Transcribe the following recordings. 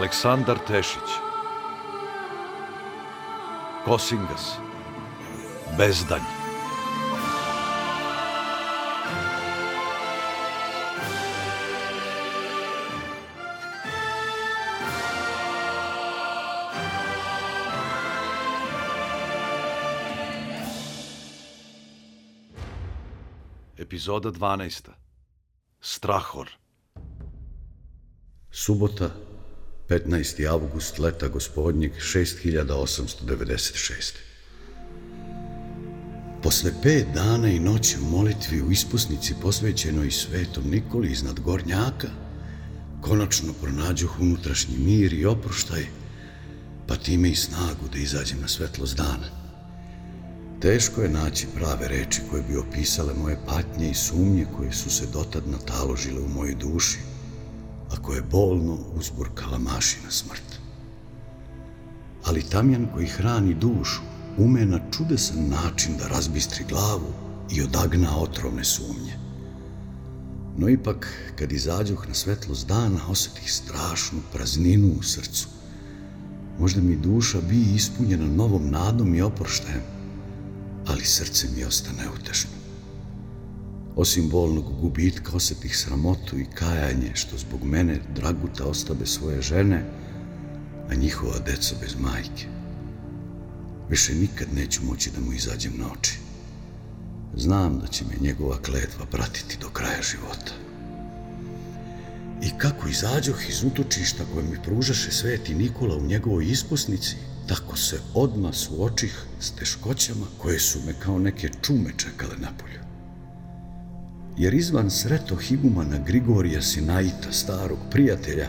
Aleksandar Tešić. Kosingas. Bezdanj. Epizoda 12. Strahor. Subota, 15. avgust leta gospodnjeg 6896. Posle pet dana i noći u molitvi u ispusnici posvećenoj svetom Nikoli iznad Gornjaka, konačno pronađuh unutrašnji mir i oproštaj, pa time i snagu da izađem na svetlost dana. Teško je naći prave reči koje bi opisale moje patnje i sumnje koje su se dotad nataložile u mojoj duši, ako je bolno uzburkala mašina smrt. Ali tamjan koji hrani dušu ume na čudesan način da razbistri glavu i odagna otrovne sumnje. No ipak, kad izađoh na svetlost dana, osetih strašnu prazninu u srcu. Možda mi duša bi ispunjena novom nadom i oproštajem, ali srce mi ostane utešno. Osim bolnog gubitka osetih sramotu i kajanje što zbog mene Draguta ostabe svoje žene, a njihova deca bez majke. Više nikad neću moći da mu izađem na oči. Znam da će me njegova kletva pratiti do kraja života. I kako izađoh iz utočišta koje mi pružaše sveti Nikola u njegovoj isposnici, tako se odma suočih s teškoćama koje su me kao neke čume čekale na polju. Jer izvan sreto higumana Grigorija Sinaita, starog prijatelja,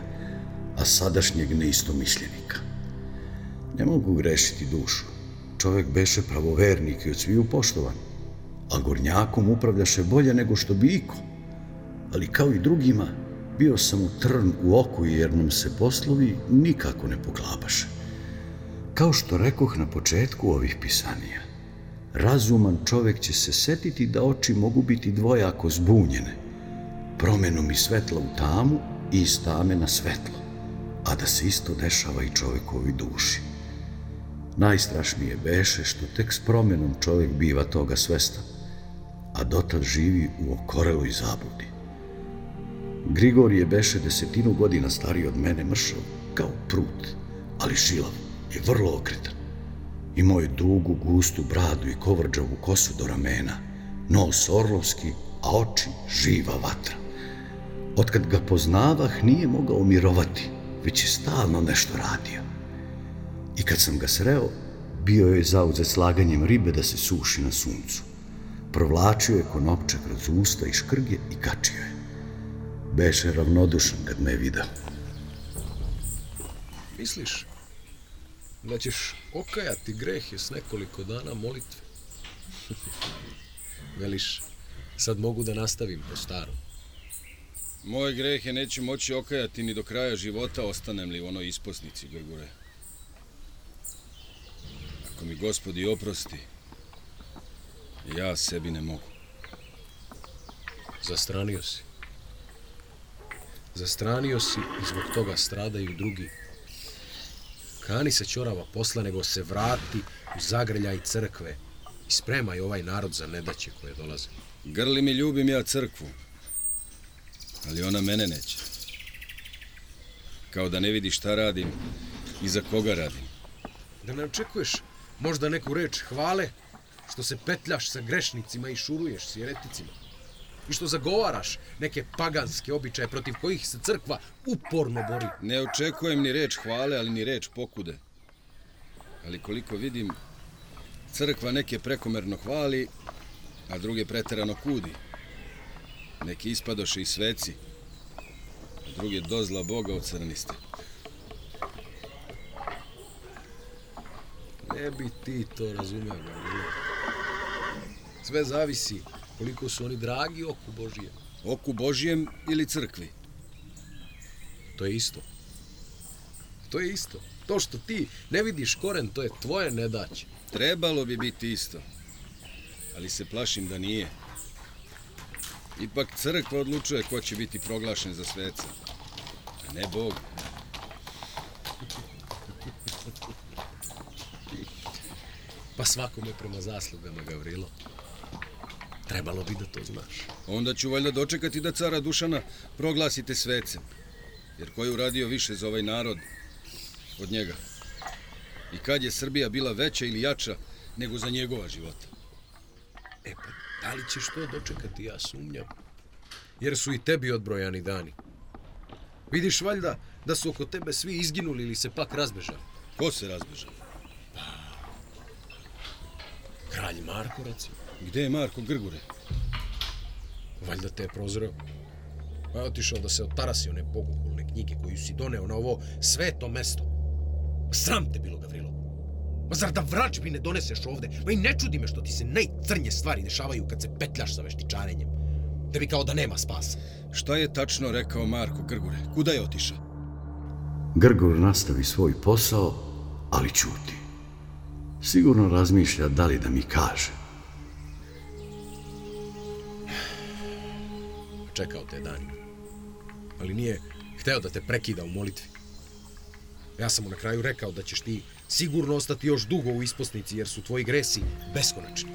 a sadašnjeg neistomišljenika. Ne mogu grešiti dušu. Čovjek beše pravovernik i od sviju poštovan, a gornjakom upravljaše bolje nego što bi iko. Ali kao i drugima, bio sam u trn u oku jer nam se poslovi nikako ne poklapaše. Kao što rekoh na početku ovih pisanija, razuman čovjek će se setiti da oči mogu biti dvojako zbunjene, promenom i svetla u tamu i iz tame na svetlo, a da se isto dešava i čovjekovi duši. Najstrašnije beše što tek s promenom čovjek biva toga svestan, a dotad živi u okoreloj zabludi. Grigorije beše desetinu godina stariji od mene mršav, kao prut, ali žilav i vrlo okretan. Imao je dugu, gustu bradu i kovrđavu kosu do ramena, nos orlovski, a oči živa vatra. Otkad ga poznavah, nije mogao mirovati, već je stalno nešto radio. I kad sam ga sreo, bio je zauzet slaganjem ribe da se suši na suncu. Provlačio je konopče kroz usta i škrge i kačio je. Beše ravnodušan kad me vidio. Misliš da ćeš okajati grehe s nekoliko dana molitve? Veliš, sad mogu da nastavim po starom. Moje grehe neću moći okajati ni do kraja života, ostanem li u onoj isposnici, Grgure. Ako mi gospodi oprosti, ja sebi ne mogu. Zastranio si. Zastranio si i zbog toga stradaju drugi. Kani se čorava posla, nego se vrati u zagrljaj crkve i spremaj ovaj narod za nedaće koje dolaze. Grli mi ljubim ja crkvu, ali ona mene neće. Kao da ne vidi šta radim i za koga radim. Da ne očekuješ možda neku reč hvale što se petljaš sa grešnicima i šuruješ s jereticima i što zagovaraš neke paganske običaje protiv kojih se crkva uporno bori. Ne očekujem ni reč hvale, ali ni reč pokude. Ali koliko vidim, crkva neke prekomerno hvali, a druge preterano kudi. Neki ispadoše i sveci, a druge dozla Boga ocrniste. Ne bi ti to razumio, Gavrilo. Sve zavisi koliko su oni dragi oku Božijem. Oku Božijem ili crkvi? To je isto. To je isto. To što ti ne vidiš koren, to je tvoje nedaće. Trebalo bi biti isto. Ali se plašim da nije. Ipak crkva odlučuje ko će biti proglašen za sveca. A ne Bog. Pa svakome prema zaslugama, Gavrilo. Trebalo bi da to znaš. Onda ću valjda dočekati da cara Dušana proglasite svecem. Jer ko je uradio više za ovaj narod od njega? I kad je Srbija bila veća ili jača nego za njegova života? E pa, da li ćeš to dočekati, ja sumnjam. Jer su i tebi odbrojani dani. Vidiš valjda da su oko tebe svi izginuli ili se pak razbežali. Ko se razbežao? Kralj Marko, recimo. Gde je Marko Grgure? Valjda te je prozreo. Pa je otišao da se otarasi one bogohulne knjige koju si doneo na ovo sveto mesto. Sram te bilo, Gavrilo. Ma zar da vrač mi ne doneseš ovde? Ma i ne čudi me što ti se najcrnje stvari dešavaju kad se petljaš sa veštičarenjem. Tebi kao da nema spasa. Šta je tačno rekao Marko Grgure? Kuda je otišao? Grgur nastavi svoj posao, ali čuti. Sigurno razmišlja da li da mi kaže. Čekao te dani. Ali nije hteo da te prekida u molitvi. Ja sam mu na kraju rekao da ćeš ti sigurno ostati još dugo u isposnici jer su tvoji gresi beskonačni.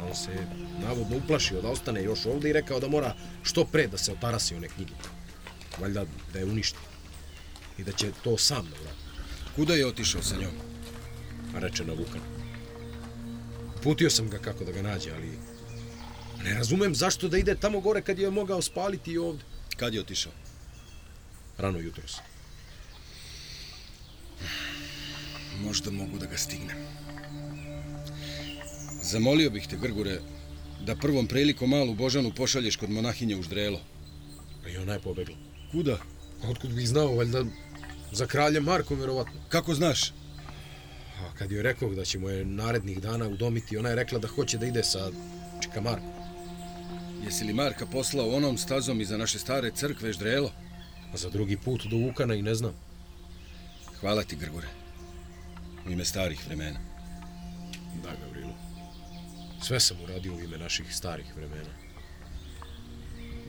A on se navodno uplašio da ostane još ovde i rekao da mora što pre da se otarasi one knjige. Valjda da je uništi. I da će to sam da uradi. Kuda je otišao sa njom? Reče na Vukan. Putio sam ga kako da ga nađe, ali ne razumem zašto da ide tamo gore kad je mogao spaliti i ovde. Kad je otišao? Rano jutros. Možda mogu da ga stignem. Zamolio bih te, Grgure, da prvom prilikom malu Božanu pošalješ kod monahinje u Ždrelo. A i ona je pobegla. Kuda? Otkud bih znao, valjda za kraljem Markom, vjerovatno. Kako znaš? A kad joj rekao da ćemo je narednih dana udomiti, ona je rekla da hoće da ide sa Čika Markom. Jesi li Marka poslao onom stazom iza naše stare crkve Ždrelo? A za drugi put do Vukana i ne znam. Hvala ti, Grgure. U ime starih vremena. Da, Gavrilo. Sve sam uradio u ime naših starih vremena.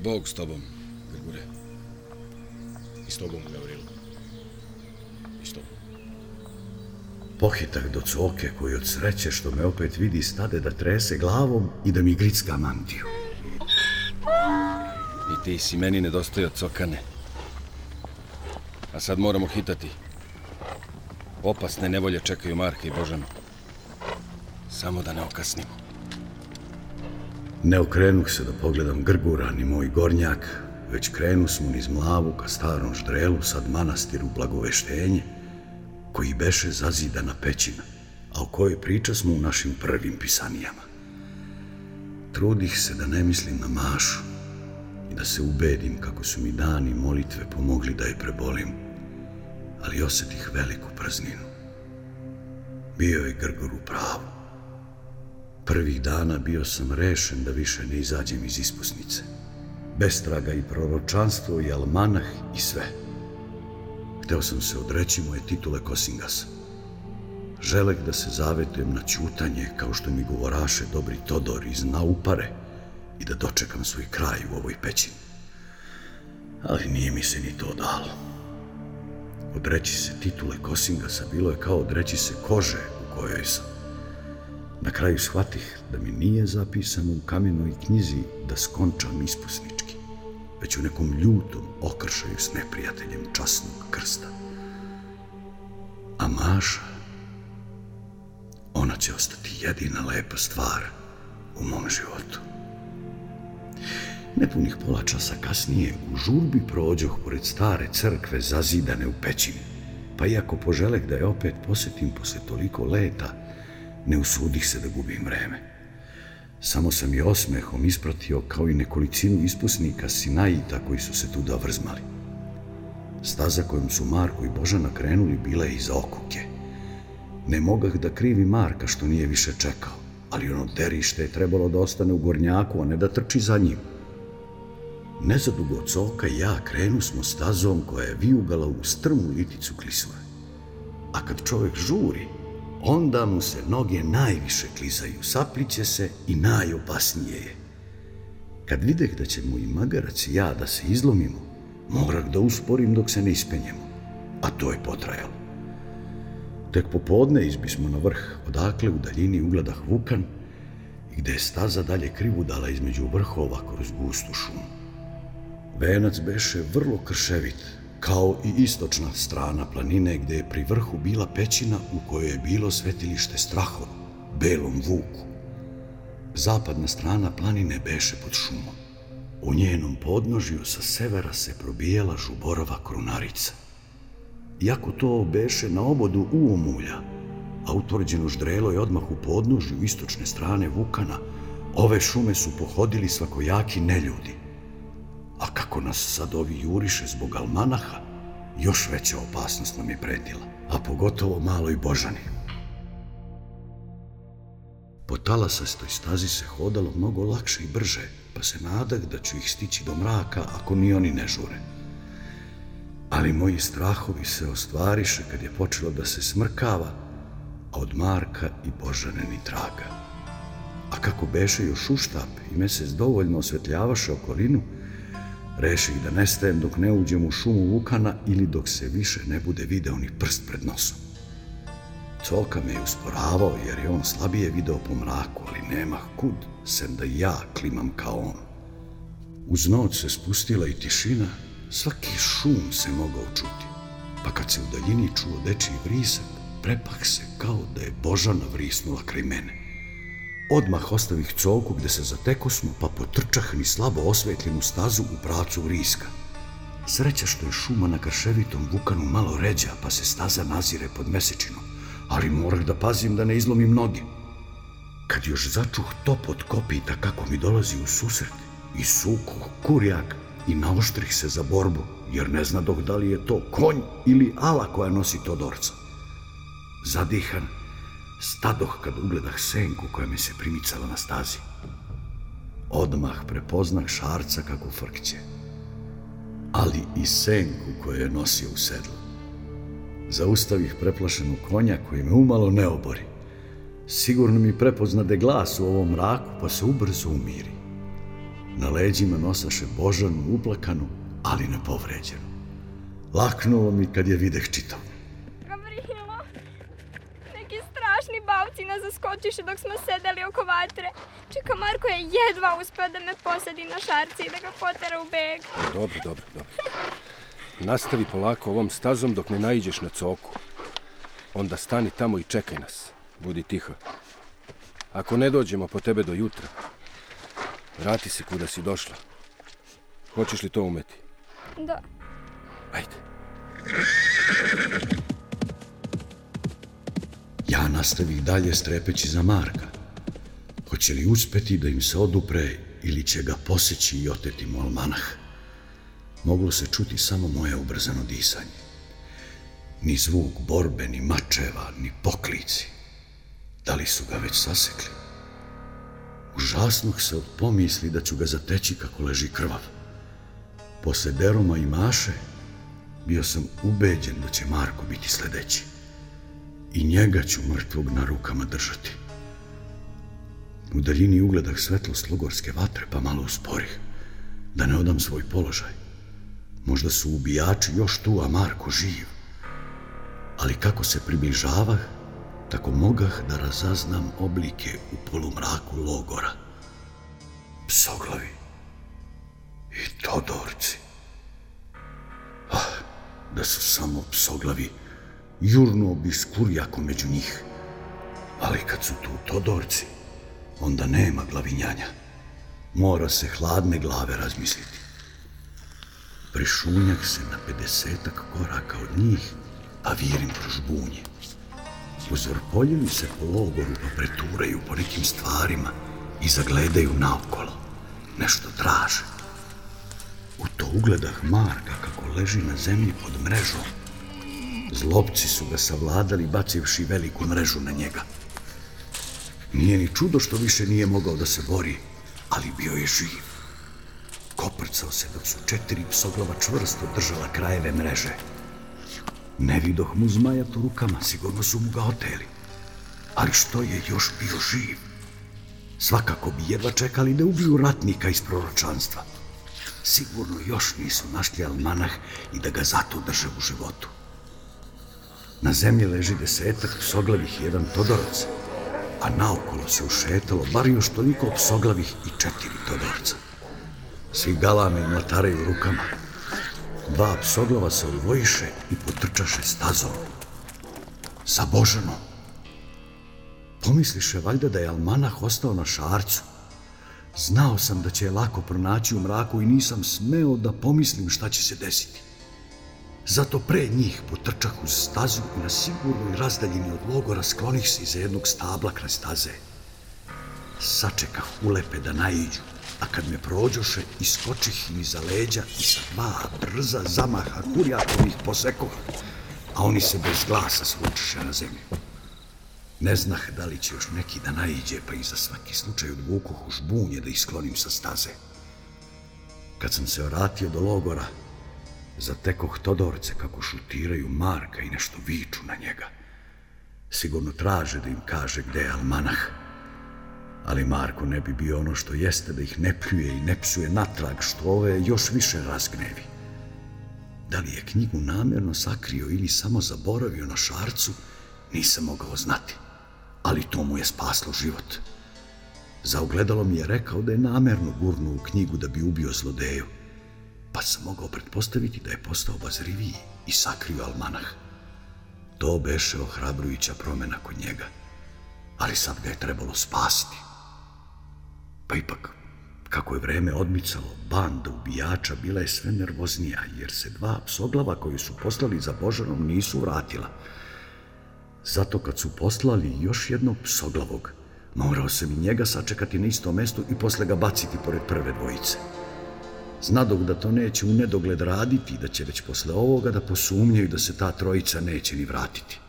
Bog s tobom, Grgure. I s tobom, Gavrilo. I s tobom. Pohitak do coke koji od sreće što me opet vidi stade da trese glavom i da mi gricka mantiju. I ti si meni nedostojao cokane. A sad moramo hitati. Opasne nevolje čekaju Marka i Božanu. Samo da ne okasnimo. Ne okrenuh se da pogledam Grgura ni moj gornjak, već krenu smo niz mlavu ka starom ždrelu, sad manastiru blagoveštenje, koji beše zazidana pećina, a o kojoj priča smo u našim prvim pisanijama. Trudih se da ne mislim na Mašu i da se ubedim kako su mi dani molitve pomogli da je prebolim, ali osetih veliku prazninu. Bio je Grgor u pravu. Prvih dana bio sam rešen da više ne izađem iz ispusnice. Bestraga i proročanstvo i almanah i sve. Hteo sam se odreći moje titule Kosingasa. Želek da se zavetujem na ćutanje, kao što mi govoraše dobri Todor iz Naupare, i da dočekam svoj kraj u ovoj pećini. Ali nije mi se ni to dalo. Odreći se titule Kosingasa bilo je kao odreći se kože u kojoj sam. Na kraju shvatih da mi nije zapisano u kamenoj knjizi da skončam ispusnički, već u nekom ljutom okršaju s neprijateljem časnog krsta. A Maša, ona će ostati jedina lepa stvar u mom životu. Nepunih pola časa kasnije u žurbi prođoh pored stare crkve zazidane u pećini, pa iako poželek da je opet posetim posle toliko leta, ne usudih se da gubim vreme. Samo sam je osmehom ispratio kao i nekolicinu ispusnika Sinaita koji su se tuda vrzmali. Staza kojom su Marko i Božana krenuli bila je iza okuke. Ne mogah da krivi Marka što nije više čekao, ali ono derište je trebalo da ostane u gornjaku, a ne da trči za njim. Nezadugo od coka i ja krenu smo stazom koja je vijugala u strmu liticu klisure. A kad čovjek žuri, onda mu se noge najviše klizaju, sapliće se i najopasnije je. Kad videh da ćemo i magarac i ja da se izlomimo, morah da usporim dok se ne ispenjemo, a to je potrajalo. Tek popodne izbismo na vrh, odakle u daljini ugledah Vukan gde je staza dalje krivudala između vrhova kroz gustu šumu. Venac beše vrlo krševit, kao i istočna strana planine gde je pri vrhu bila pećina u kojoj je bilo svetilište Strahoru, belom vuku. Zapadna strana planine beše pod šumom. U njenom podnožju sa severa se probijela žuborova krunarica. Iako to beše na obodu uomulja, a utvrđeno ždrelo je odmah u podnožju istočne strane Vukana, ove šume su pohodili svakojaki neljudi. A kako nas sad ovi juriše zbog almanaha, još veća opasnost nam je pretila, a pogotovo maloj Božani. Po talasastoj stazi se hodalo mnogo lakše i brže, pa se nadah da ću ih stići do mraka ako ni oni ne žure. Ali moji strahovi se ostvariše kad je počelo da se smrkava, a od Marka i Božane ni traga. A kako beše još uštap i mesec dovoljno osvetljavaše okolinu, reših da nestajem dok ne uđem u šumu Vukana ili dok se više ne bude video ni prst pred nosom. Coka me je usporavao jer je on slabije video po mraku, ali nema kud, sem da ja klimam kao on. Uz noć se spustila i tišina, svaki šum se mogao čuti. Pa kad se u daljini čuo dečiji vrisak, prepah se kao da je Božana vrisnula kraj mene. Odmah ostavih coku gde se zateko smo, pa potrčah ni slabo osvetljenu stazu u pracu vriska. Sreća što je šuma na krševitom vukanu malo ređa, pa se staza nazire pod mesečinom ali morah da pazim da ne izlomim noge. Kad još začuh topot kopita kako mi dolazi u susret, i suko, kurjak, i naoštrih se za borbu, jer ne zna dok da li je to konj ili ala koja nosi Todorca. Zadihan, stadoh kad ugledah senku koja mi se primicala na stazi. Odmah prepoznah šarca kako frkće, ali i senku koju je nosio u sedlu. Zaustavih preplašenu konja koji me umalo ne obori. Sigurno mi prepoznade glas u ovom mraku, pa se ubrzo umiri. Na leđima nosaše Božanu uplakanu, ali ne povređenu. Laknulo mi kad je videh čitav. Gavrilo, neki strašni bavci nas zaskočiše dok smo sedeli oko vatre. Čeka, Marko je jedva uspeo da me posadi na šarci i da ga potera u beg. Dobro, dobro, dobro. Nastavi polako ovom stazom dok ne naiđeš na coku. Onda stani tamo i čekaj nas. Budi tiho. Ako ne dođemo po tebe do jutra, vrati se kuda si došla. Hoćeš li to umeti? Da. Ajde. Ja nastavih dalje strepeći za Marka. Hoće li uspeti da im se odupre ili će ga poseći i oteti mu almanah? moglo se čuti samo moje ubrzano disanje. Ni zvuk borbe, ni mačeva, ni poklici. Da li su ga već sasekli? Užasnog se od pomisli da ću ga zateći kako leži krvav. Posle Deroma i Maše bio sam ubeđen da će Marko biti sledeći. I njega ću mrtvog na rukama držati. U daljini ugledah svetlost logorske vatre pa malo usporih, da ne odam svoj položaj. Možda su ubijači još tu, a Marko živ. Ali kako se približavah, tako mogah da razaznam oblike u polumraku logora. Psoglavi i Todorci. Ah, da su samo psoglavi, jurno bi s kurjakom među njih. Ali kad su tu Todorci, onda nema glavinjanja. Mora se hladne glave razmisliti. Prišunjak se na 50 koraka od njih, a virim kroz Uzvrpoljuju se po logoru pa preturaju po nekim stvarima i zagledaju naokolo. Nešto traže. U to ugledah Marka kako leži na zemlji pod mrežom. Zlopci su ga savladali bacivši veliku mrežu na njega. Nije ni čudo što više nije mogao da se bori, ali bio je živ koprcao se dok su četiri psoglava čvrsto držala krajeve mreže. Ne vidoh mu zmaja u rukama, sigurno su mu ga oteli. Ali što je još bio živ? Svakako bi jedva čekali da ubiju ratnika iz proročanstva. Sigurno još nisu našli almanah i da ga zato drže u životu. Na zemlji leži desetak psoglavih i jedan todorac, a naokolo se ušetalo bar još toliko psoglavih i četiri Todorca. Svi galame i mlataraju rukama. Dva psoglava se odvojiše i potrčaše stazom. Sa Božanom. Pomisliše valjda da je Almanah ostao na šarcu. Znao sam da će je lako pronaći u mraku i nisam smeo da pomislim šta će se desiti. Zato pre njih potrčah uz stazu i na sigurnoj razdaljini od logora sklonih se iza jednog stabla kraj staze. Sačekah ulepe da naiđu, a kad me prođoše, iskočih mi za leđa i sa dva brza zamaha kurjakovih posekoh, a oni se bez glasa slučiše na zemlju. Ne znah da li će još neki da naiđe, pa i za svaki slučaj odvukoh u žbunje da isklonim sa staze. Kad sam se vratio do logora, zatekoh Todorce kako šutiraju Marka i nešto viču na njega. Sigurno traže da im kaže gde je Almanah. Ali Marko ne bi bio ono što jeste da ih ne pljuje i ne psuje natrag, što ove još više razgnevi. Da li je knjigu namjerno sakrio ili samo zaboravio na šarcu, nisam mogao znati. Ali to mu je spaslo život. Za ogledalo mi je rekao da je namjerno gurnuo u knjigu da bi ubio zlodeju pa sam mogao pretpostaviti da je postao bazriviji i sakrio almanah. To beše ohrabrujuća promjena kod njega, ali sad ga je trebalo spasiti. Pa ipak, kako je vreme odmicalo, banda ubijača bila je sve nervoznija, jer se dva psoglava koji su poslali za Božanom nisu vratila. Zato kad su poslali još jednog psoglavog, morao sam i njega sačekati na isto mesto i posle ga baciti pored prve dvojice. Znadog da to neće u nedogled raditi, da će već posle ovoga da posumnjaju da se ta trojica neće ni vratiti.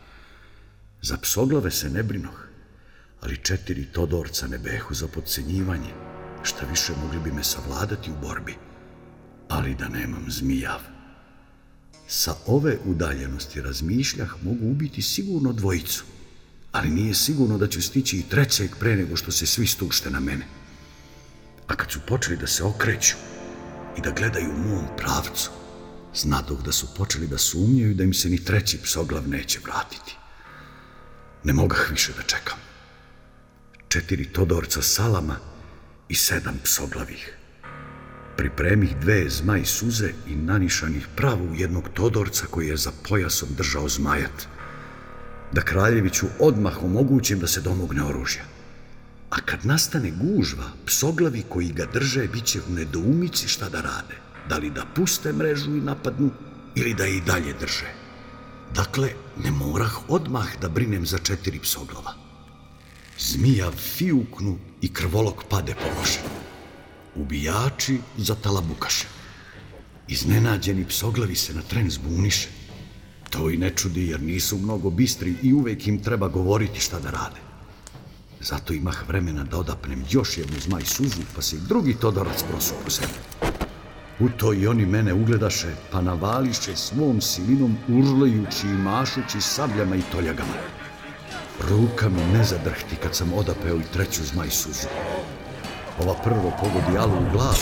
Za psoglave se ne brinoh, ali četiri Todorca ne behu za podcenjivanje, šta više mogli bi me savladati u borbi, ali da nemam zmijav. Sa ove udaljenosti razmišljah mogu ubiti sigurno dvojicu, ali nije sigurno da ću stići i trećeg pre nego što se svi stušte na mene. A kad su počeli da se okreću, i da gledaju u mom pravcu, znadoh da su počeli da sumnjaju da im se ni treći psoglav neće vratiti. Ne mogah više da čekam. Četiri Todorca salama i sedam psoglavih. Pripremih dve zmaj suze i nanišanih pravo u jednog Todorca koji je za pojasom držao zmajat. Da kraljeviću odmah omogućim da se domogne oružja. A kad nastane gužva, psoglavi koji ga drže bit će u nedoumici šta da rade. Da li da puste mrežu i napadnu ili da i dalje drže. Dakle, ne morah odmah da brinem za četiri psoglava. Zmija fiuknu i krvolok pade po loše. Ubijači za talabukaše. Iznenađeni psoglavi se na tren zbuniše. To i ne čudi jer nisu mnogo bistri i uvek im treba govoriti šta da rade. Zato imah vremena da odapnem još jednu zmaj suzu, pa se i drugi Todorac prosu po sebi. U to i oni mene ugledaše, pa navališe svom silinom urlajući i mašući sabljama i toljagama. Ruka mi ne zadrhti kad sam odapeo i treću zmaj suzu. Ova prvo pogodi Alu u glavu,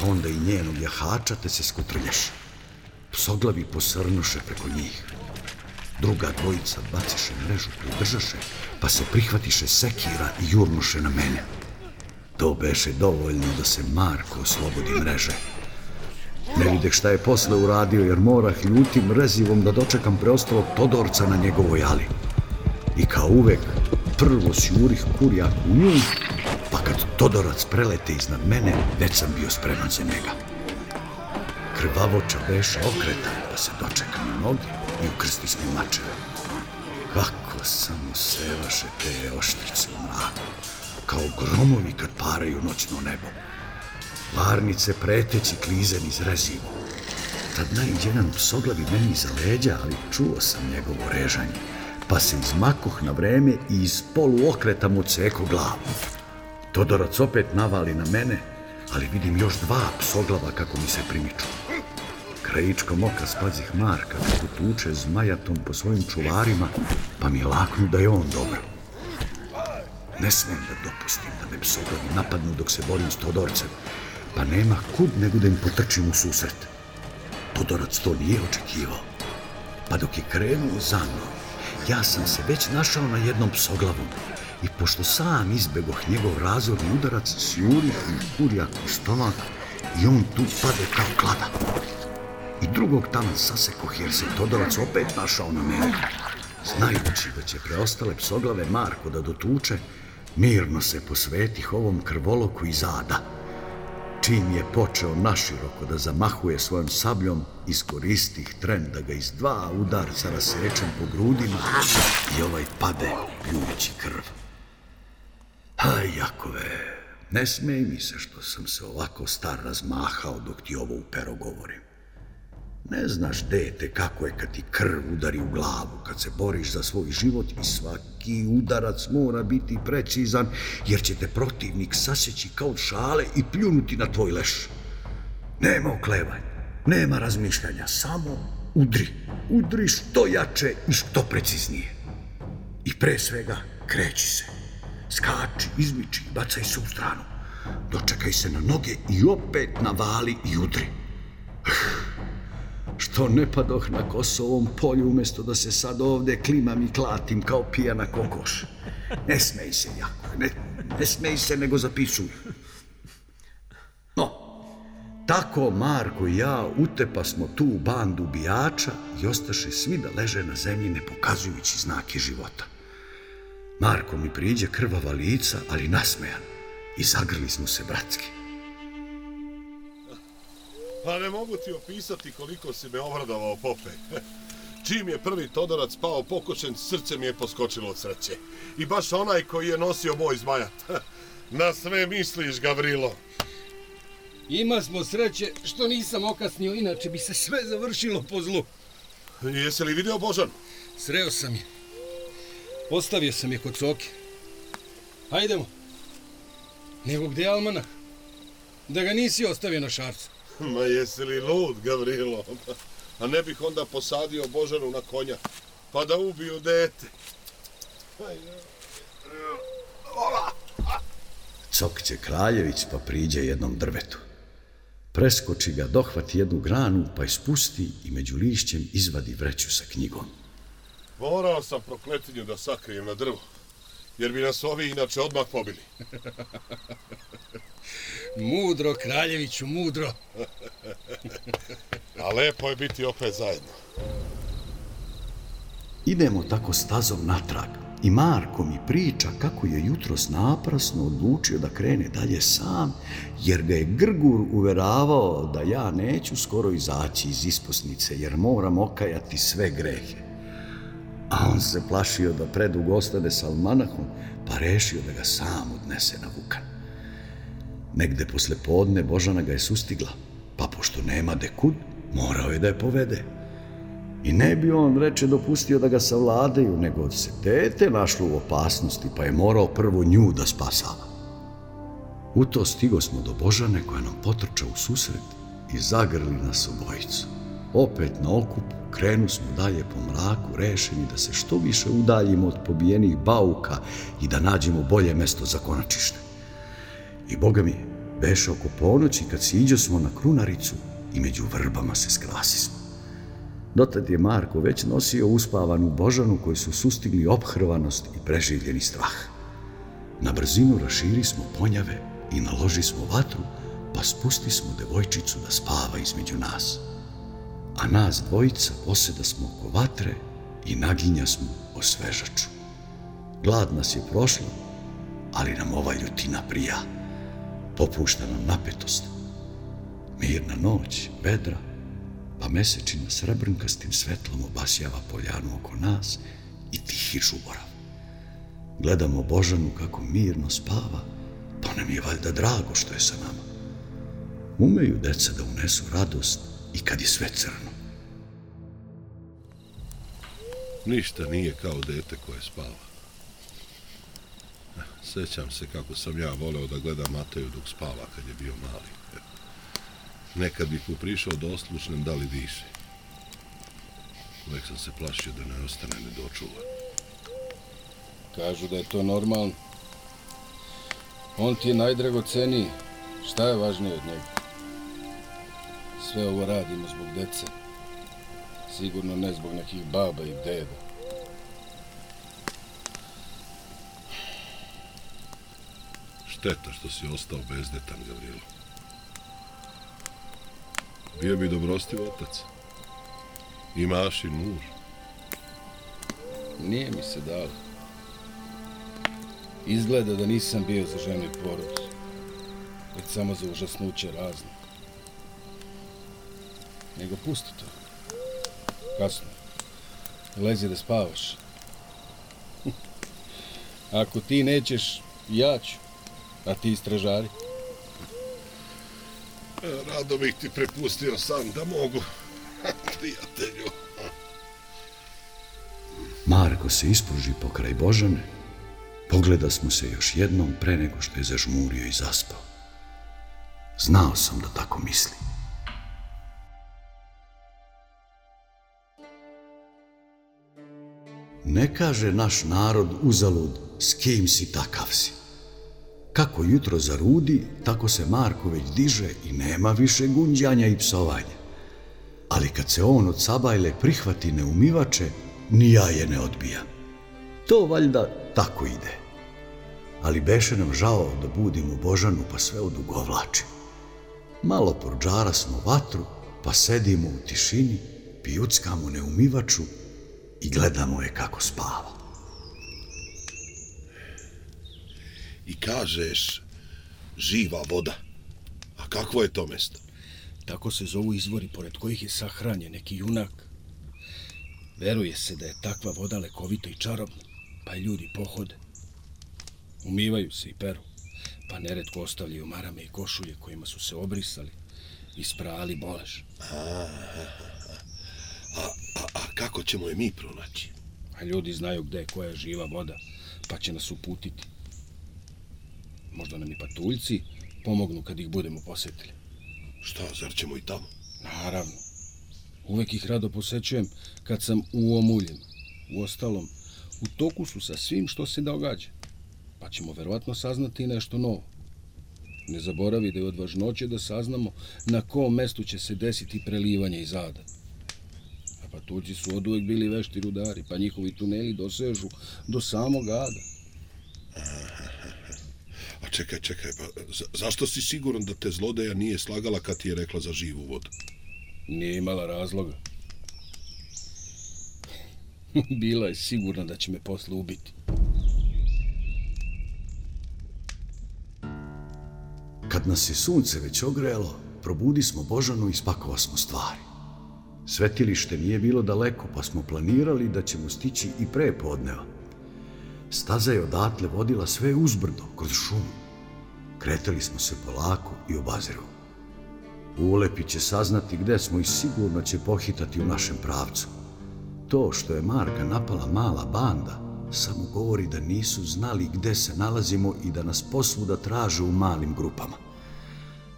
pa onda i njenog jahača te se skutrljaš. Psoglavi posrnuše preko njih. Druga dvojica baciše mrežu koju držaše, pa se prihvatiše sekira i jurnuše na mene. To beše dovoljno da se Marko oslobodi mreže. Ne vide šta je posle uradio, jer morah ljutim rezivom da dočekam preostalog Todorca na njegovoj ali. I kao uvek, prvo sjurih kurjak u nju, pa kad Todorac prelete iznad mene, već sam bio spreman za njega. Krvavo beše okreta da pa se dočeka na noge i ukrsti s njim mačeve. Kako samo sevaše te oštrice u mraku, kao gromovi kad paraju noćno nebo. Varnice preteći klizen iz rezivu. Tad najđe jedan psoglavi meni za leđa, ali čuo sam njegovo režanje, pa se izmakoh na vreme i iz polu okreta mu ceko glavu. Todorac opet navali na mene, ali vidim još dva psoglava kako mi se primiču. Krajičkom oka spazih Marka kako tuče zmajatom po svojim čuvarima, pa mi je laknu da je on dobro. Ne smem da dopustim da me psoglavi napadnu dok se borim s Todorcem, pa nema kud nego da im potrčim u susret. Todorac to nije očekivao, pa dok je krenuo za mnom ja sam se već našao na jednom psoglavom i pošto sam izbegoh njegov razorni udarac, sjuri i kurjak u stomak i on tu pade kao klada. I drugog taman sasekoh jer se Todorovac opet našao na mene. Znajući da će preostale psoglave Marko da dotuče, mirno se posvetih ovom krvoloku iz ada. Čim je počeo naširoko da zamahuje svojom sabljom, iskoristih tren da ga iz dva udarca rasečem po grudima i ovaj pade pljujući krv. Aj, Jakove, ne smej mi se što sam se ovako star razmahao dok ti ovo u pero govorim. Ne znaš, dete, kako je kad ti krv udari u glavu, kad se boriš za svoj život i svaki udarac mora biti precizan, jer će te protivnik saseći kao šale i pljunuti na tvoj leš. Nema oklevanja, nema razmišljanja, samo udri. Udri što jače i što preciznije. I pre svega, kreći se. Skači, izmiči, bacaj se u stranu. Dočekaj se na noge i opet navali i udri. Što ne padoh na Kosovom polju umjesto da se sad ovde klimam i klatim kao pijana kokoš. Ne smej se, jako, ne, ne smej se, nego zapisuj. No, tako Marko i ja utepa smo tu bandu bijača i ostaše svi da leže na zemlji ne pokazujući znake života. Marko mi priđe krvava lica, ali nasmejan. I zagrli smo se bratski. Pa ne mogu ti opisati koliko si me obradovao, Pope. Čim je prvi Todorac pao pokočen, srce mi je poskočilo od sreće. I baš onaj koji je nosio moj zmajat. Na sve misliš, Gavrilo. Ima smo sreće što nisam okasnio, inače bi se sve završilo po zlu. Jesi li vidio Božan? Sreo sam je. Postavio sam je kod Soke. Hajdemo. Nego gde je Almanah? Da ga nisi ostavio na šarcu. Ma jesi li lud, Gavrilo? A ne bih onda posadio Božanu na konja, pa da ubiju dete. Cokće Kraljević pa priđe jednom drvetu. Preskoči ga, dohvati jednu granu, pa je spusti i među lišćem izvadi vreću sa knjigom. Morao sam prokletinju da sakrijem na drvo, jer bi nas ovi inače odmah pobili. Mudro, Kraljeviću, mudro. A lepo je biti opet zajedno. Idemo tako stazom natrag i Marko mi priča kako je jutros naprasno odlučio da krene dalje sam, jer ga je Grgur uveravao da ja neću skoro izaći iz isposnice, jer moram okajati sve grehe. A on se plašio da predugo ostade sa almanahom, pa rešio da ga sam odnese na Vukan. Negde posle podne Božana ga je sustigla, pa pošto nema dekud, morao je da je povede. I ne bi on, reče, dopustio da ga savladaju, nego se dete našlo u opasnosti, pa je morao prvo nju da spasava. U to stigo smo do Božane koja nam potrča u susret i zagrli nas obojicu. Opet na okup krenu smo dalje po mraku, rešeni da se što više udaljimo od pobijenih bauka i da nađemo bolje mesto za konačište. I boga mi, beše oko ponoći kad siđo smo na krunaricu i među vrbama se skrasi smo. Dotad je Marko već nosio uspavanu Božanu koji su sustigli obhrvanost i preživljeni strah. Na brzinu raširi smo ponjave i naloži smo vatru, pa spusti smo devojčicu da spava između nas. A nas dvojica poseda smo oko vatre i naginja smo o svežaču. Glad nas je prošla, ali nam ova ljutina prija. Popušta nam napetost. Mirna noć, vedra, pa mesečina srebrnkastim svetlom obasjava poljanu oko nas i tihi žuborav. Gledamo Božanu kako mirno spava, pa nam je valjda drago što je sa nama. Umeju deca da unesu radost i kad je sve crno. Ništa nije kao dete koje spava. Sećam se kako sam ja voleo da gledam Mateju dok spava kad je bio mali. Nekad bih mu prišao da oslušnem da li diše. Uvijek sam se plašio da ne ostane nedočuvan. Kažu da je to normalno. On ti je najdragoceniji. Šta je važnije od njega? Sve ovo radimo zbog dece. Sigurno ne zbog nekih baba i deda. Šteta što si ostao bez deta, Gavrilo. Bio bi dobrostiv otac. Imaš i muž. Nije mi se dalo. Izgleda da nisam bio za ženu i porod. Već samo za užasnuće razne. Nego pusti to. Kasno. Lezi da spavaš. Ako ti nećeš, ja ću. A ti stražari. E, Rado bih ti prepustio sam da mogu. Prijatelju. Marko se ispruži pokraj Božane, pogleda smo se još jednom pre nego što je zažmurio i zaspao. Znao sam da tako misli. Ne kaže naš narod uzalud s kim si takav si. Kako jutro zarudi, tako se Marko već diže i nema više gunđanja i psovanja. Ali kad se on od sabajle prihvati neumivače, ni ja je ne odbijam. To valjda tako ide. Ali beše nam žao da budimo Božanu pa sve odugovlači. Malo prođara smo vatru, pa sedimo u tišini, pijuckamo neumivaču i gledamo je kako spava. I kažeš, živa voda. A kakvo je to mesto? Tako se zovu izvori pored kojih je sahranjen neki junak. Veruje se da je takva voda lekovita i čarobna, pa i ljudi pohode. Umivaju se i peru, pa neretko ostavljaju marame i košulje kojima su se obrisali i sprali bolež. A, a, a kako ćemo je mi pronaći? A ljudi znaju gde je koja živa voda, pa će nas uputiti. Možda nam i patuljci pomognu kad ih budemo posetili. Šta, zar ćemo i tamo? Naravno. Uvek ih rado posećujem kad sam u omuljima. U ostalom, u toku su sa svim što se događa. Pa ćemo verovatno saznati nešto novo. Ne zaboravi da je od važnoće da saznamo na kom mestu će se desiti prelivanje iz ada. A patuljci su od uvek bili vešti rudari, pa njihovi tuneli dosežu do samog ada. A čekaj, čekaj, pa za, zašto si siguran da te zlodeja nije slagala kad ti je rekla za živu vodu? Nije imala razloga. Bila je sigurna da će me posle ubiti. Kad nas je sunce već ogrelo, probudi smo Božanu i spakova smo stvari. Svetilište nije bilo daleko, pa smo planirali da ćemo stići i pre podneva. Staza je odatle vodila sve uzbrdo, kroz šumu. Kretali smo se polako i obaziru. Ulepi će saznati gde smo i sigurno će pohitati u našem pravcu. To što je Marka napala mala banda, samo govori da nisu znali gde se nalazimo i da nas posvuda traže u malim grupama.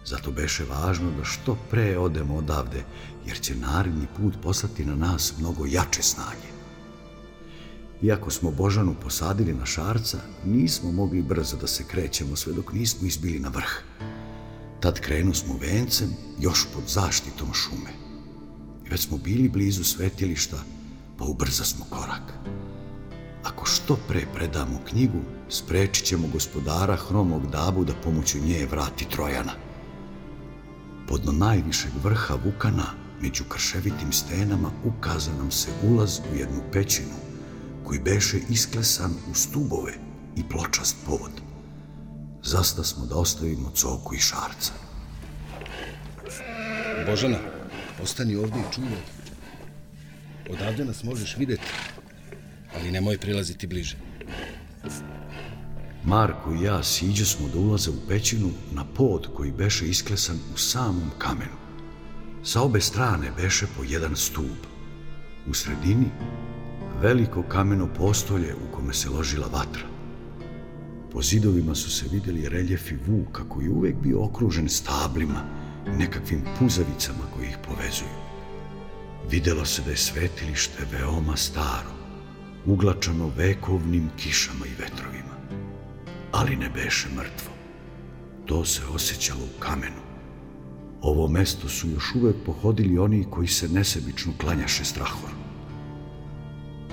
Zato beše važno da što pre odemo odavde, jer će naredni put poslati na nas mnogo jače snage. Iako smo Božanu posadili na šarca, nismo mogli brzo da se krećemo sve dok nismo izbili na vrh. Tad krenu smo vencem, još pod zaštitom šume. I već smo bili blizu svetilišta, pa ubrza smo korak. Ako što pre predamo knjigu, sprečit ćemo gospodara hromog dabu da pomoću nje vrati Trojana. Podno najvišeg vrha Vukana, među krševitim stenama, ukaza nam se ulaz u jednu pećinu, koji beše isklesan u stubove i pločast pod. Zasta smo da ostavimo coku i šarca. Božana, ostani ovdje i čuvaj. Odavde nas možeš videti, ali nemoj prilaziti bliže. Marko i ja siđe smo do ulaza u pećinu na pod koji beše isklesan u samom kamenu. Sa obe strane beše po jedan stub. U sredini veliko kameno postolje u kome se ložila vatra. Po zidovima su se vidjeli reljefi vuka koji je uvek bio okružen stablima i nekakvim puzavicama koji ih povezuju. Videlo se da je svetilište veoma staro, uglačano vekovnim kišama i vetrovima. Ali ne beše mrtvo. To se osjećalo u kamenu. Ovo mesto su još uvek pohodili oni koji se nesebično klanjaše strahoru.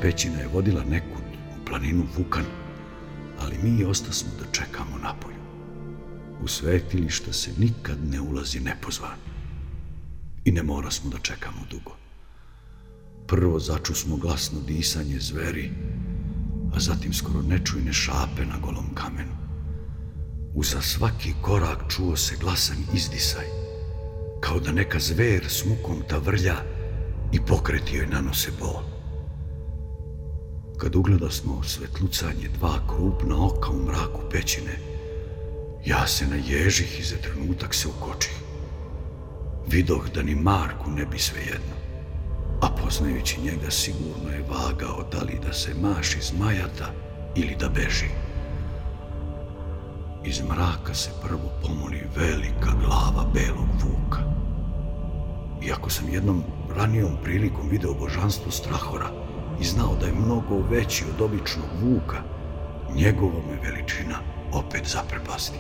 Pećina je vodila nekud u planinu Vukan, ali mi ostasmo da čekamo napolju. U svetilišta se nikad ne ulazi nepozvan. I ne mora smo da čekamo dugo. Prvo začu smo glasno disanje zveri, a zatim skoro nečujne šape na golom kamenu. Uza svaki korak čuo se glasan izdisaj, kao da neka zver s mukom tavrlja i pokreti joj nanose bol. Kad ugleda smo svetlucanje dva krupna oka u mraku pećine, ja se naježih i za trenutak se ukočih. Vidoh da ni Marku ne bi svejedno a poznajući njega sigurno je vagao da li da se maši zmajata ili da beži. Iz mraka se prvo pomoli velika glava belog vuka. Iako sam jednom ranijom prilikom video božanstvo Strahora i znao da je mnogo veći od običnog vuka, njegova me veličina opet zaprepasti.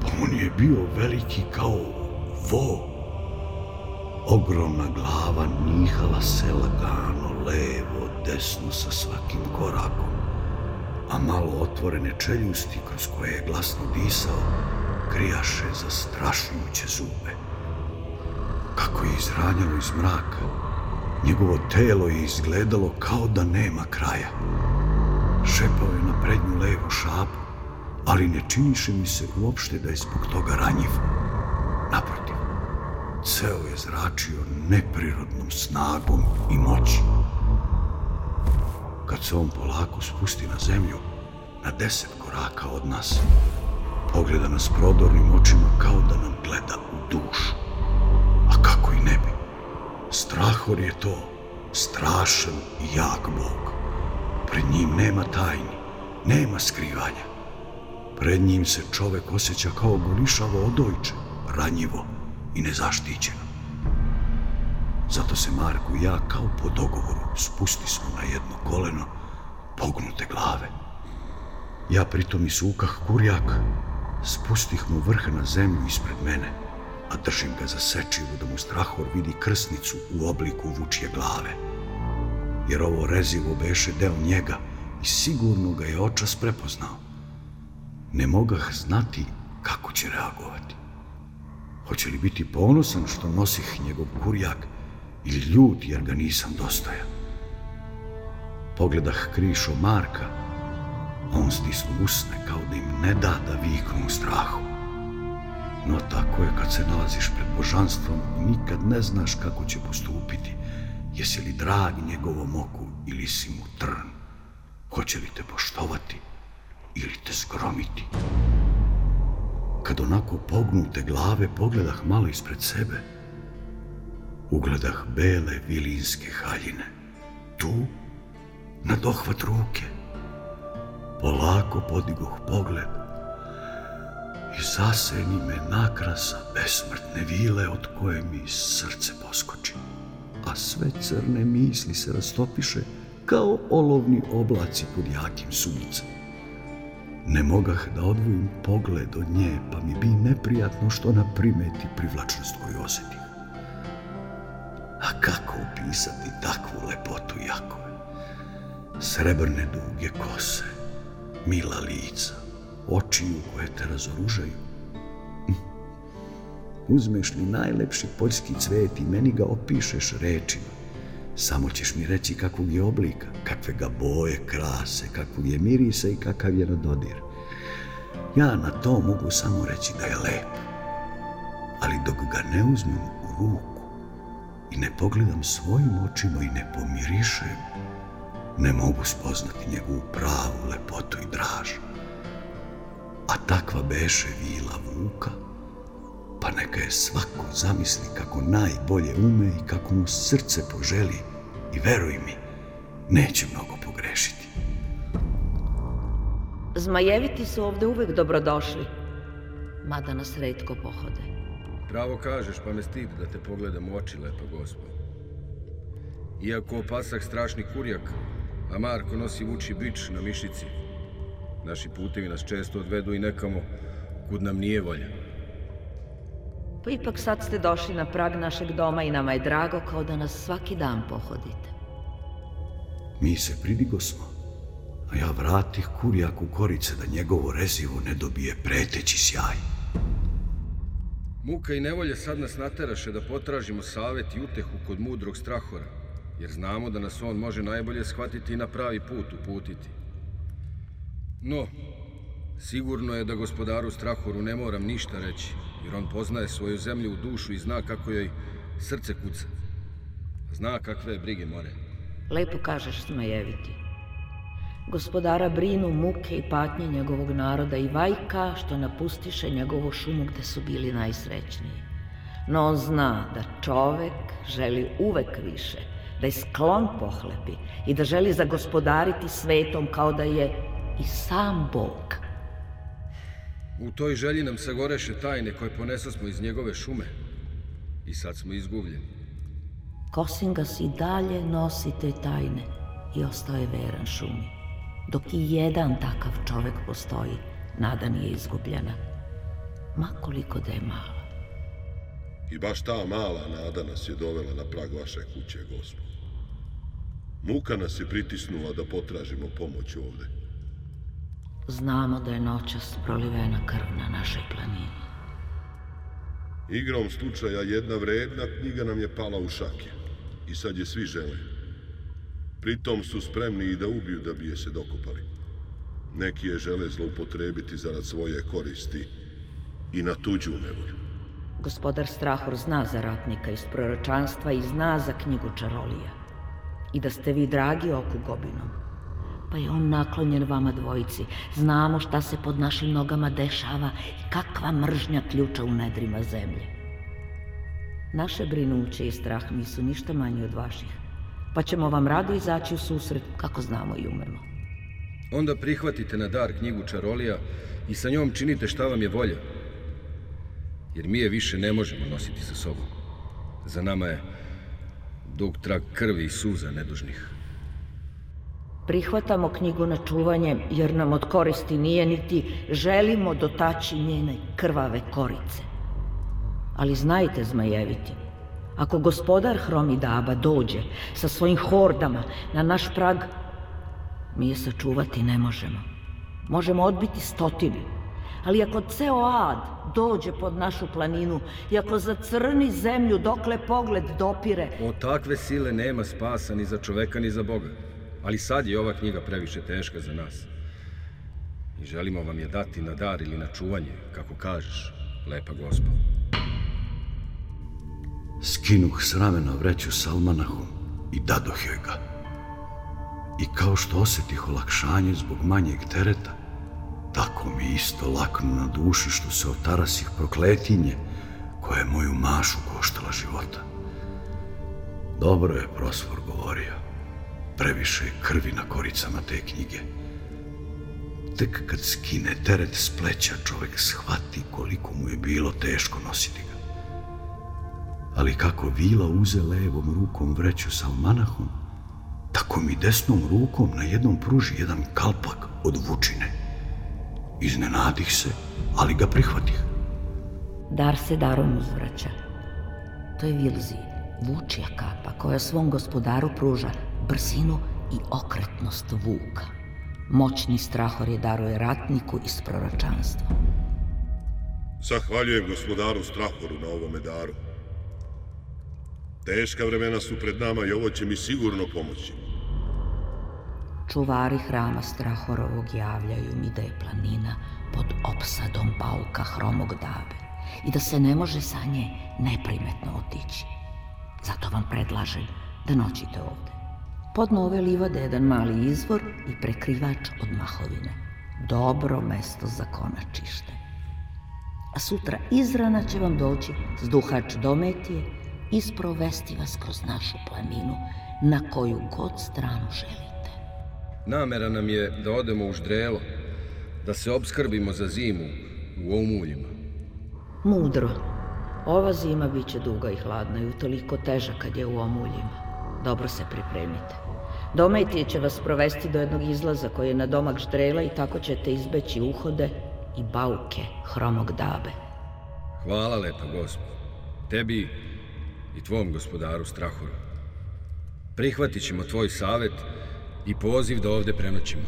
Pa on je bio veliki kao vo. Ogromna glava nihala se lagano, levo, desno sa svakim korakom a malo otvorene čeljusti kroz koje je glasno disao, krijaše zastrašujuće zube. Kako je izranjalo iz mraka, njegovo telo je izgledalo kao da nema kraja. Šepao je na prednju levu šapu, ali ne činiše mi se uopšte da je zbog toga ranjiv. Ceo je zračio neprirodnom snagom i moći. Kad se on polako spusti na zemlju, na deset koraka od nas, pogleda nas prodornim očima kao da nam gleda u dušu. A kako i ne bi? Strahor je to, strašan i jak bog. Pred njim nema tajni, nema skrivanja. Pred njim se čovek osjeća kao golišavo odojče, ranjivo i nezaštićeno. Zato se Marko i ja kao po dogovoru spusti smo na jedno koleno pognute glave. Ja pritom i sukah kurjak, spustih mu vrh na zemlju ispred mene, a držim ga za sečivu da mu strahor vidi krsnicu u obliku vučje glave. Jer ovo rezivo beše deo njega i sigurno ga je očas prepoznao. Ne mogah znati kako će reagovati. Hoće li biti ponosan što nosih njegov kurjak ili ljut jer ga nisam dostojan. Pogledah krišo Marka, on stisnu usne kao da im ne da da viknu u strahu. No tako je kad se nalaziš pred božanstvom i nikad ne znaš kako će postupiti. Jesi li drag njegovom oku ili si mu trn? Hoće li te poštovati ili te zgromiti? Kad onako pognute glave pogledah malo ispred sebe, ugledah bele vilinske haljine. Tu, na dohvat ruke, polako podigoh pogled i zaseni me nakrasa besmrtne vile od koje mi srce poskoči. A sve crne misli se rastopiše kao olovni oblaci pod jakim suncem. Ne mogah da odvojim pogled od nje, pa mi bi neprijatno što na primeti privlačnost koju osjeti. A kako opisati takvu lepotu Jakove? Srebrne duge kose, mila lica, oči u koje te razoružaju. Hm. Uzmeš li najlepši poljski cvet i meni ga opišeš rečima. Samo ćeš mi reći kakvog je oblika, kakve ga boje, krase, kakvog je mirisa i kakav je na dodir. Ja na to mogu samo reći da je lep. Ali dok ga ne uzmem u ruku, i ne pogledam svojim očima i ne pomirišem, ne mogu spoznati njegovu pravu lepotu i draž. A takva beše vila vuka, pa neka je svako zamisli kako najbolje ume i kako mu srce poželi i veruj mi, neće mnogo pogrešiti. Zmajeviti su ovde uvek dobrodošli, mada nas redko pohode. Pravo kažeš, pa me stid da te pogledam u oči, lepa gospo. Iako opasak strašni kurjak, a Marko nosi vuči bič na mišici, naši putevi nas često odvedu i nekamo kud nam nije volja. Pa ipak sad ste došli na prag našeg doma i nama je drago kao da nas svaki dan pohodite. Mi se pridigo smo, a ja vratih kurjaku korice da njegovo rezivo ne dobije preteći sjaj. Muka i nevolje sad nas nateraše da potražimo savet i utehu kod mudrog strahora, jer znamo da nas on može najbolje shvatiti i na pravi put uputiti. No, sigurno je da gospodaru strahoru ne moram ništa reći, jer on poznaje svoju zemlju u dušu i zna kako joj srce kuca. Zna kakve brige more. Lepo kažeš, smajeviti. Gospodara brinu muke i patnje njegovog naroda i vajka što napustiše njegovu šumu gde su bili najsrećniji. No on zna da čovek želi uvek više, da je sklon pohlepi i da želi zagospodariti svetom kao da je i sam Bog. U toj želji nam sagoreše tajne koje poneso smo iz njegove šume. I sad smo izgubljeni. Kosingas i dalje nosi te tajne i ostao je veran šumi. Dok i jedan takav čovek postoji, nada nije izgubljena. Makoliko da je mala. I baš ta mala nada nas je dovela na prag vaše kuće, gospod. Muka nas je pritisnula da potražimo pomoć ovde. Znamo da je noćas prolivena krv na našoj planini. Igrom slučaja jedna vredna knjiga nam je pala u šake. I sad je svi žele. Pritom su spremni i da ubiju da bi je se dokopali. Neki je žele zloupotrebiti zarad svoje koristi i na tuđu nevolju. Gospodar Strahor zna za ratnika iz proročanstva i zna za knjigu Čarolija. I da ste vi dragi oku gobinom. Pa je on naklonjen vama dvojici. Znamo šta se pod našim nogama dešava i kakva mržnja ključa u nedrima zemlje. Naše brinuće i strah nisu ništa manji od vaših. Pa ćemo vam rado izaći u susret kako znamo i umemo. Onda prihvatite na dar knjigu Čarolija i sa njom činite šta vam je volja. Jer mi je više ne možemo nositi sa sobom. Za nama je dug trag krvi i suza nedužnih. Prihvatamo knjigu na čuvanje jer nam od koristi nije niti želimo dotaći njene krvave korice. Ali znajte, zmajeviti, ako gospodar Hromidaba dođe sa svojim hordama na naš prag, mi je sačuvati ne možemo. Možemo odbiti stotinu, ali ako ceo ad dođe pod našu planinu i ako zacrni zemlju dokle pogled dopire, Od takve sile nema spasa ni za čoveka ni za Boga. Ali sad je ova knjiga previše teška za nas. I želimo vam je dati na dar ili na čuvanje, kako kažeš, lepa gospod. Skinuh s ramena vreću s almanahom i dadoh joj ga. I kao što osjetih olakšanje zbog manjeg tereta, tako mi isto laknu na duši što se otarasih prokletinje koja je moju mašu koštala života. Dobro je Prosfor govorio. Previše krvi na koricama te knjige. Tek kad skine teret s pleća, čovek shvati koliko mu je bilo teško nositi ga. Ali kako Vila uze levom rukom vreću sa almanahom, tako mi desnom rukom na jednom pruži jedan kalpak od vučine. Iznenadih se, ali ga prihvatih. dar se darom uzvraća. To je Vilzi, vučija kapa koja svom gospodaru pruža brzinu i okretnost vuka. Moćni strahor je daruje ratniku iz proročanstva. Zahvaljujem gospodaru Strahoru na ovome daru. Teška vremena su pred nama i ovo će mi sigurno pomoći. Čuvari hrama Strahorovog javljaju mi da je planina pod opsadom pauka hromog dabe i da se ne može sa nje neprimetno otići. Zato vam predlažem da noćite ovde. Pod nove livade jedan mali izvor i prekrivač od mahovine. Dobro mesto za konačište. A sutra izrana će vam doći zduhač dometije i sprovesti vas kroz našu planinu na koju god stranu želite. Namera nam je da odemo u ždrelo, da se obskrbimo za zimu u omuljima. Mudro. Ova zima bit će duga i hladna i utoliko teža kad je u omuljima dobro se pripremite. Dometije će vas provesti do jednog izlaza koji je na domak ždrela i tako ćete izbeći uhode i bauke hromog dabe. Hvala lepa, gospod. Tebi i tvom gospodaru Strahoru. Prihvatit ćemo tvoj savet i poziv da ovde prenoćimo.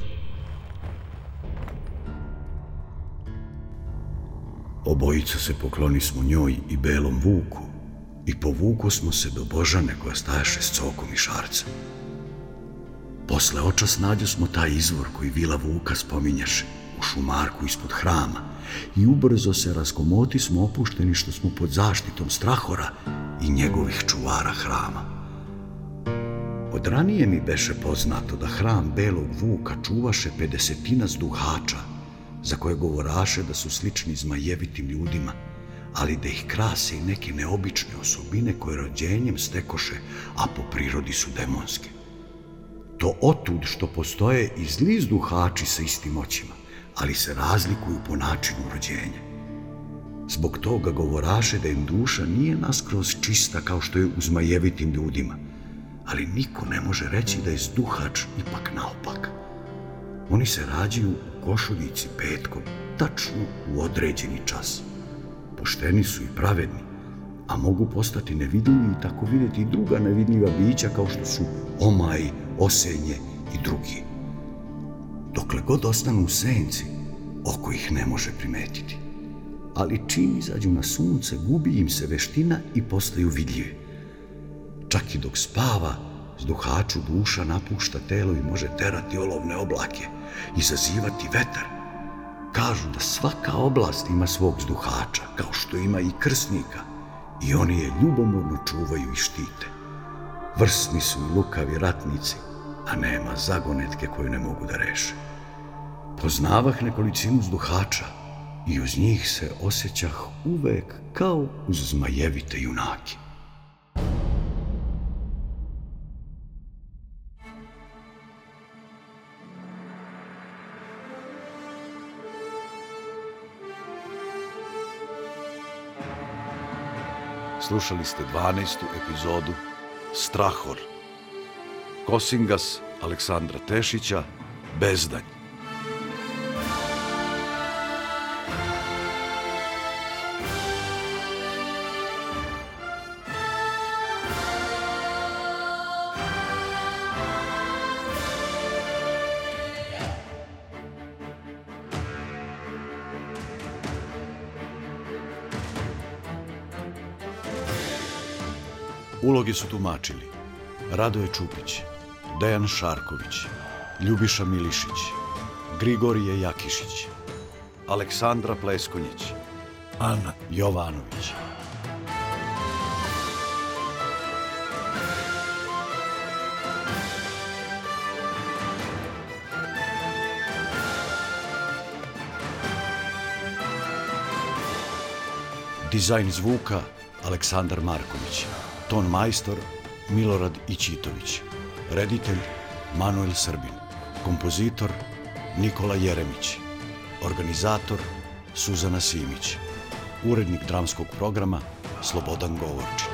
Obojica se pokloni smo njoj i belom vuku, i povuko smo se do Božane koja stajaše s cokom i šarcem. Posle oča snađo smo taj izvor koji Vila Vuka spominješe u šumarku ispod hrama i ubrzo se raskomoti smo opušteni što smo pod zaštitom strahora i njegovih čuvara hrama. Od ranije mi beše poznato da hram Belog Vuka čuvaše pedesetina zduhača, za koje govoraše da su slični zmajevitim ljudima, ali da ih krase i neke neobične osobine koje rođenjem stekoše, a po prirodi su demonske. To otud što postoje i zli zduhači sa istim očima, ali se razlikuju po načinu rođenja. Zbog toga govoraše da im duša nije naskroz čista kao što je u zmajevitim ljudima, ali niko ne može reći da je zduhač ipak naopak. Oni se rađaju u košuljici petkom, tačno u određeni čas. Pošteni su i pravedni, a mogu postati nevidljivi i tako vidjeti i druga nevidljiva bića kao što su omaj, osenje i drugi. Dokle god ostanu u senci, oko ih ne može primetiti. Ali čim izađu na sunce, gubi im se veština i postaju vidljivi. Čak i dok spava, zduhaču duša napušta telo i može terati olovne oblake, izazivati vetar. Kažu da svaka oblast ima svog zduhača, kao što ima i krsnika, i oni je ljubomorno čuvaju i štite. Vrsni su i lukavi ratnici, a nema zagonetke koju ne mogu da reše. Poznavah nekolicinu zduhača i uz njih se osjećah uvek kao uz zmajevite junake. Slušali ste 12. epizodu Strahor. Kosingas Aleksandra Tešića, Bezdanj. Uloge su tumačili Radoje Čupić, Dejan Šarković, Ljubiša Milišić, Grigorije Jakišić, Aleksandra Pleskonjić, Ana Jovanović. Dizajn zvuka Aleksandar Marković. Ton majstor Milorad Ićitović. Reditelj Manuel Srbin. Kompozitor Nikola Jeremić. Organizator Suzana Simić. Urednik dramskog programa Slobodan Govorčić.